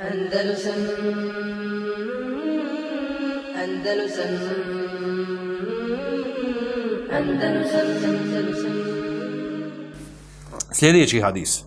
Andalusam Andalusam Andalusam Andalusam Sljedeći hadis.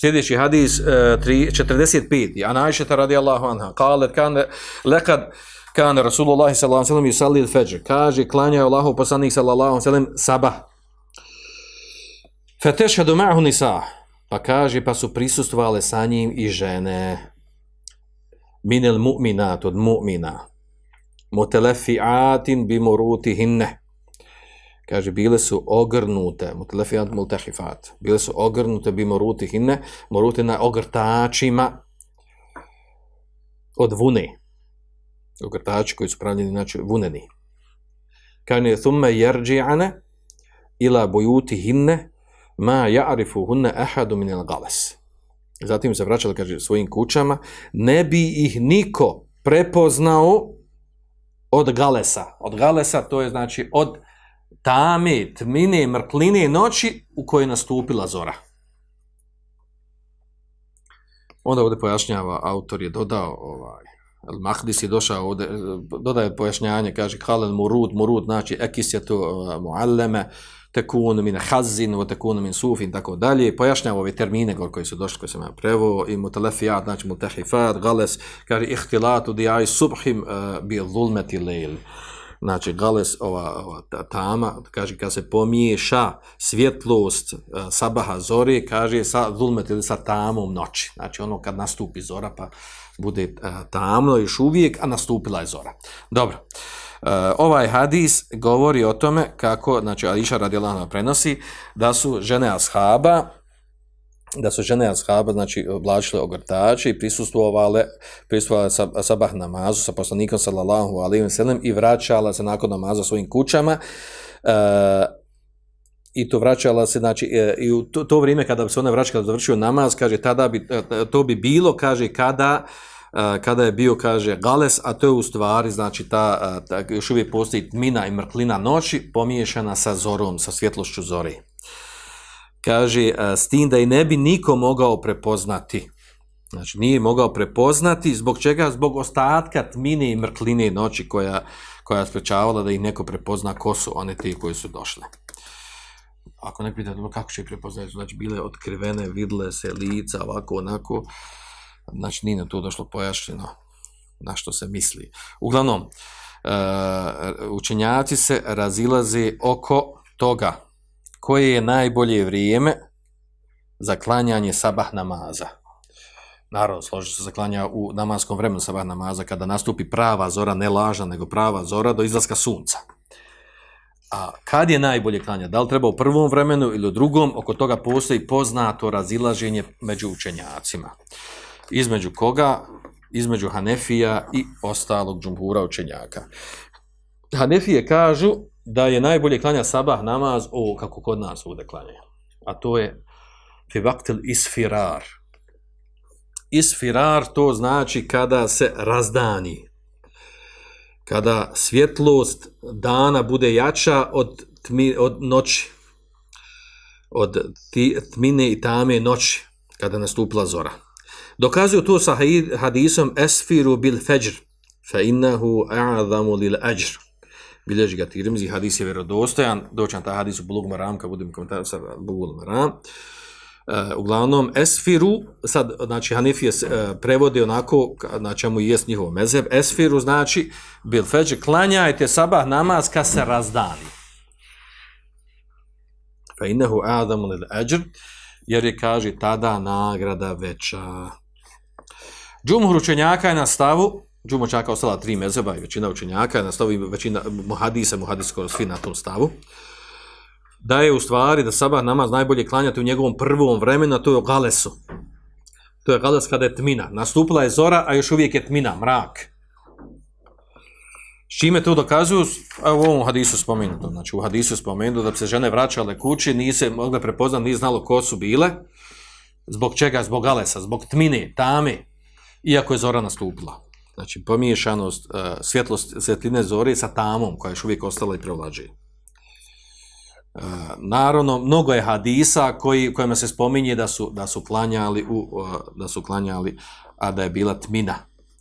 Sljedeći hadis uh, 45. Anajšeta radijallahu anha. Kale, kane, lekad kane Rasulullahi sallallahu sallam i sallil feđr. Kaže, klanjaju Allahu poslanih sallallahu sallam sabah. Fetesha do ma'hu nisa. Pa kaže, pa su prisustvale sa njim i žene. Minel mu'minat od mu'mina. Motelefiatin bimuruti hinne. Kaže, bile su ogrnute, motelefiat multehifat, bile su ogrnute bimuruti hinne, moruti na ogrtačima od vune. Ogrtači koji su pravljeni, znači vuneni. Kaže, thumme jerđi'ane ila bojuti hinne, ma ja'rifu hunna ahadu min al-galas. Zatim se vraćala kaže svojim kućama, ne bi ih niko prepoznao od galesa. Od galesa to je znači od tame, tmine, mrkline noći u kojoj nastupila zora. Onda ovdje pojašnjava, autor je dodao, ovaj, Mahdis je došao ovdje, dodaje pojašnjanje, kaže, Halen Murud, Murud, znači, ekis je tu uh, ovaj, mu'alleme, uh, tekun min hazin, o tekun min sufin, tako dalje. Pojašnjava ove termine gor koji su došli, koji sam ja prevo, i mutalefijat, znači mutahifat, gales, kaže ihtilatu di aj subhim uh, bi zulmeti lejli. Uh, znači gales ova, ova ta, tama kaže kad se pomiješa svjetlost a, e, sabaha zore kaže sa zulmet ili sa tamom noći znači ono kad nastupi zora pa bude a, e, tamno još uvijek a nastupila je zora dobro a, e, ovaj hadis govori o tome kako znači Aisha radijalana prenosi da su žene ashaba da su žene ashaba, znači, oblačile ogrtače i prisustvovale, prisustvovale sabah namazu sa poslanikom sallallahu alaihi wa sallam i vraćala se nakon namaza svojim kućama e, i to vraćala se, znači, e, i u to, to vrijeme kada bi se ona vraćala da završio namaz, kaže, tada bi, eh, to bi bilo, kaže, kada kada je bio, kaže, gales, a to je u stvari, znači, ta, ta još uvijek postoji tmina i mrklina noći pomiješana sa zorom, sa svjetlošću zori kaže, e, s tim da i ne bi niko mogao prepoznati. Znači, nije mogao prepoznati, zbog čega? Zbog ostatka tmine i mrkline noći koja, koja sprečavala da ih neko prepozna ko su one te koje su došle. Ako ne pita, kako će ih prepoznati? Znači, bile otkrivene, vidle se lica, ovako, onako. Znači, nije na to došlo pojašnjeno na što se misli. Uglavnom, e, učenjaci se razilaze oko toga koje je najbolje vrijeme za klanjanje sabah namaza. Naravno, složi se zaklanja u namaskom vremenu sabah namaza kada nastupi prava zora, ne laža, nego prava zora do izlaska sunca. A kad je najbolje klanja? Da li treba u prvom vremenu ili u drugom? Oko toga postoji poznato razilaženje među učenjacima. Između koga? Između Hanefija i ostalog džumhura učenjaka. Hanefije kažu da je najbolje klanja sabah namaz ovo kako kod nas ovdje klanja. A to je fibaktil isfirar. Isfirar to znači kada se razdani. Kada svjetlost dana bude jača od, tmi, od noći. Od tmine i tame noći kada nastupila zora. Dokazuju to sa hadisom esfiru bil feđr fe innahu a'adhamu lil ajr bilježi ga Tirmizi, hadis je vjerodostojan, doćan ta hadis u Bulugu Maram, kad budem komentar sa Bulugu Maram. E, uglavnom, Esfiru, sad, znači, Hanifije e, prevodi onako na čemu i jest njihov mezeb, Esfiru znači, bil feđe, klanjajte sabah namaz kad se razdani. Fa innehu adamu lil eđr, jer je, kaže, tada nagrada veća. Džumhur učenjaka je na stavu, Džumu čaka ostala tri mezeba i većina učenjaka, na stavu većina muhadisa, muhadis skoro svi na tom stavu, da je u stvari da sabah namaz najbolje klanjati u njegovom prvom vremenu, a to je galesu. To je gales kada je tmina. Nastupila je zora, a još uvijek je tmina, mrak. S čime to dokazuju? A u ovom hadisu spomenuto. Znači u hadisu spomenuto da bi se žene vraćale kući, nise mogle prepoznati, nije znalo ko su bile. Zbog čega? Zbog galesa, zbog tmine, tame. Iako je zora nastupila znači pomiješanost uh, svjetlost, svjetline zore sa tamom koja je uvijek ostala i prevlađuje. Uh, naravno, mnogo je hadisa koji, kojima se spominje da su, da su klanjali u, uh, da su klanjali a da je bila tmina.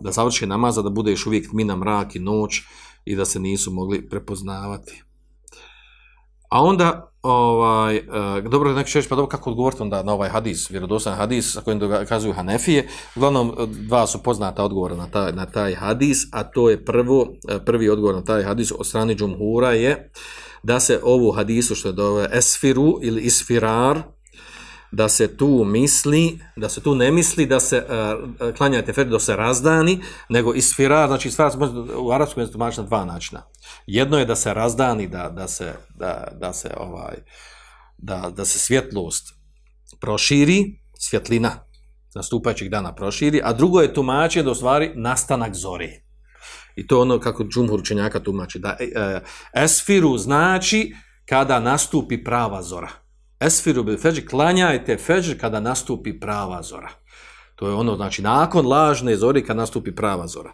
Da završi namaza, da bude još uvijek tmina, mrak i noć i da se nisu mogli prepoznavati. A onda ovaj uh, dobro neka šeš pa dobro kako odgovorite onda na ovaj hadis vjerodostan hadis sa kojim dokazuju Hanefije uglavnom eh, dva su poznata odgovora na taj, na taj hadis a to je prvo eh, prvi odgovor na taj hadis od strane džumhura je da se ovu hadisu što je dove esfiru ili isfirar uh, da se tu misli, da se tu ne misli da se uh, e, e, klanjate fer do se razdani, nego isfira, znači isfira se može u arapskom jeziku tumačiti na dva načina. Jedno je da se razdani, da, da, se, da, da se ovaj da, da se svjetlost proširi, svjetlina nastupajućeg dana proširi, a drugo je tumačenje da ostvari nastanak zore. I to ono kako džumhur učenjaka tumači, da uh, esfiru znači kada nastupi prava zora. Esfiru bil feđ, klanjajte feđ kada nastupi prava zora. To je ono, znači, nakon lažne zori kada nastupi prava zora.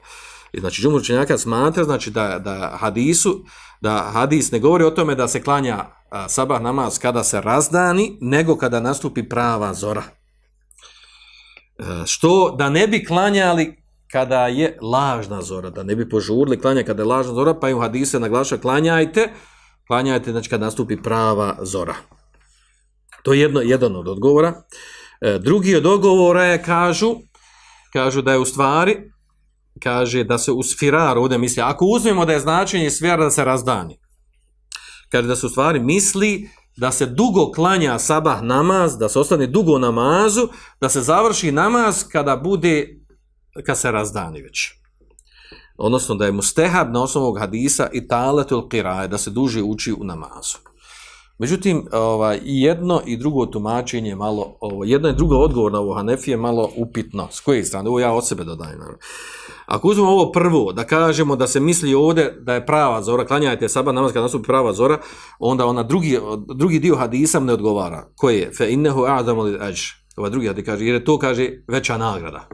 I znači, džumur činjaka smatra, znači, da, da hadisu, da hadis ne govori o tome da se klanja a, sabah namaz kada se razdani, nego kada nastupi prava zora. E, što, da ne bi klanjali kada je lažna zora, da ne bi požurli klanja kada je lažna zora, pa im hadise naglaša klanjajte, klanjajte, znači, kada nastupi prava zora. To je jedno, jedan od odgovora. E, drugi od odgovora je, kažu, kažu da je u stvari, kaže da se u sfiraru, ovdje misli, ako uzmemo da je značenje sfira da se razdani, kaže da se u stvari misli da se dugo klanja sabah namaz, da se ostane dugo namazu, da se završi namaz kada bude, kad se razdani već. Odnosno da je mustehab na osnovog hadisa i taletul qiraj, da se duže uči u namazu. Međutim, ovaj, jedno i drugo tumačenje malo, ovaj, jedno i drugo odgovor na ovo Hanefije malo upitno. S koje strane? Ovo ja od sebe dodajem. Ako uzmemo ovo prvo, da kažemo da se misli ovdje da je prava zora, klanjajte saba namaz kad nastupi prava zora, onda ona drugi, drugi dio hadisa ne odgovara. Koje je? Fe innehu a'damu li ajš. Ovaj drugi hadis kaže, jer je to kaže veća nagrada.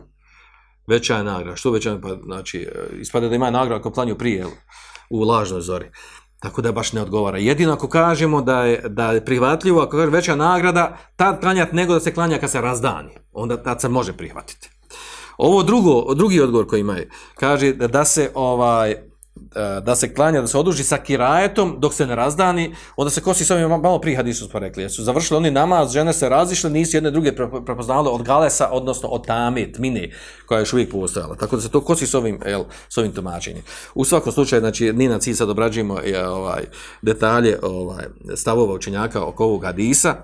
Veća je nagrada. Što veća? Pa, znači, ispada da ima nagrada ako klanju prije u lažnoj zori. Tako da baš ne odgovara. Jedino ako kažemo da je, da je prihvatljivo, ako kažemo veća nagrada, tad klanjati nego da se klanja kad se razdani. Onda tad se može prihvatiti. Ovo drugo, drugi odgovor koji imaju, kaže da se ovaj, E, da se klanja, da se oduži sa kirajetom dok se ne razdani, onda se kosi s ovim malo prije hadisu smo rekli, jer su završili oni namaz, žene se razišle, nisu jedne druge prepoznavali od galesa, odnosno od tame, tmine, koja je još uvijek postojala. Tako da se to kosi s ovim, jel, s ovim tumačenjem. U svakom slučaju, znači, ni na cilj sad obrađujemo e, ovaj, detalje ovaj, stavova učenjaka oko ovog hadisa,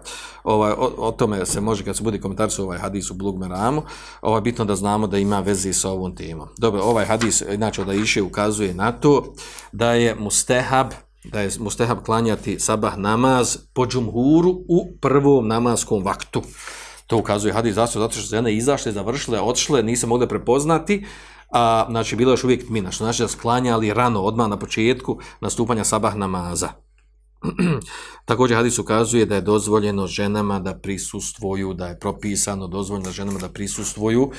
ovaj, o, o, tome se može, kad se budi komentar su ovaj hadis u Blugmeramu, ovaj, bitno da znamo da ima veze s ovom temom. Dobro, ovaj hadis, inače, da iše ukazuje na to to da je mustehab da je mustehab klanjati sabah namaz po džumhuru u prvom namaskom vaktu. To ukazuje hadis zato, zato što žene izašle, završile, odšle, nisu mogle prepoznati, a znači bilo je uvijek mina, znači da sklanjali rano odmah na početku nastupanja sabah namaza. Također hadis ukazuje da je dozvoljeno ženama da prisustvuju, da je propisano dozvoljeno ženama da prisustvuju,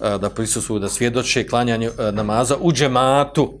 da prisustvuju da svjedoče klanjanju namaza u džematu. Uh,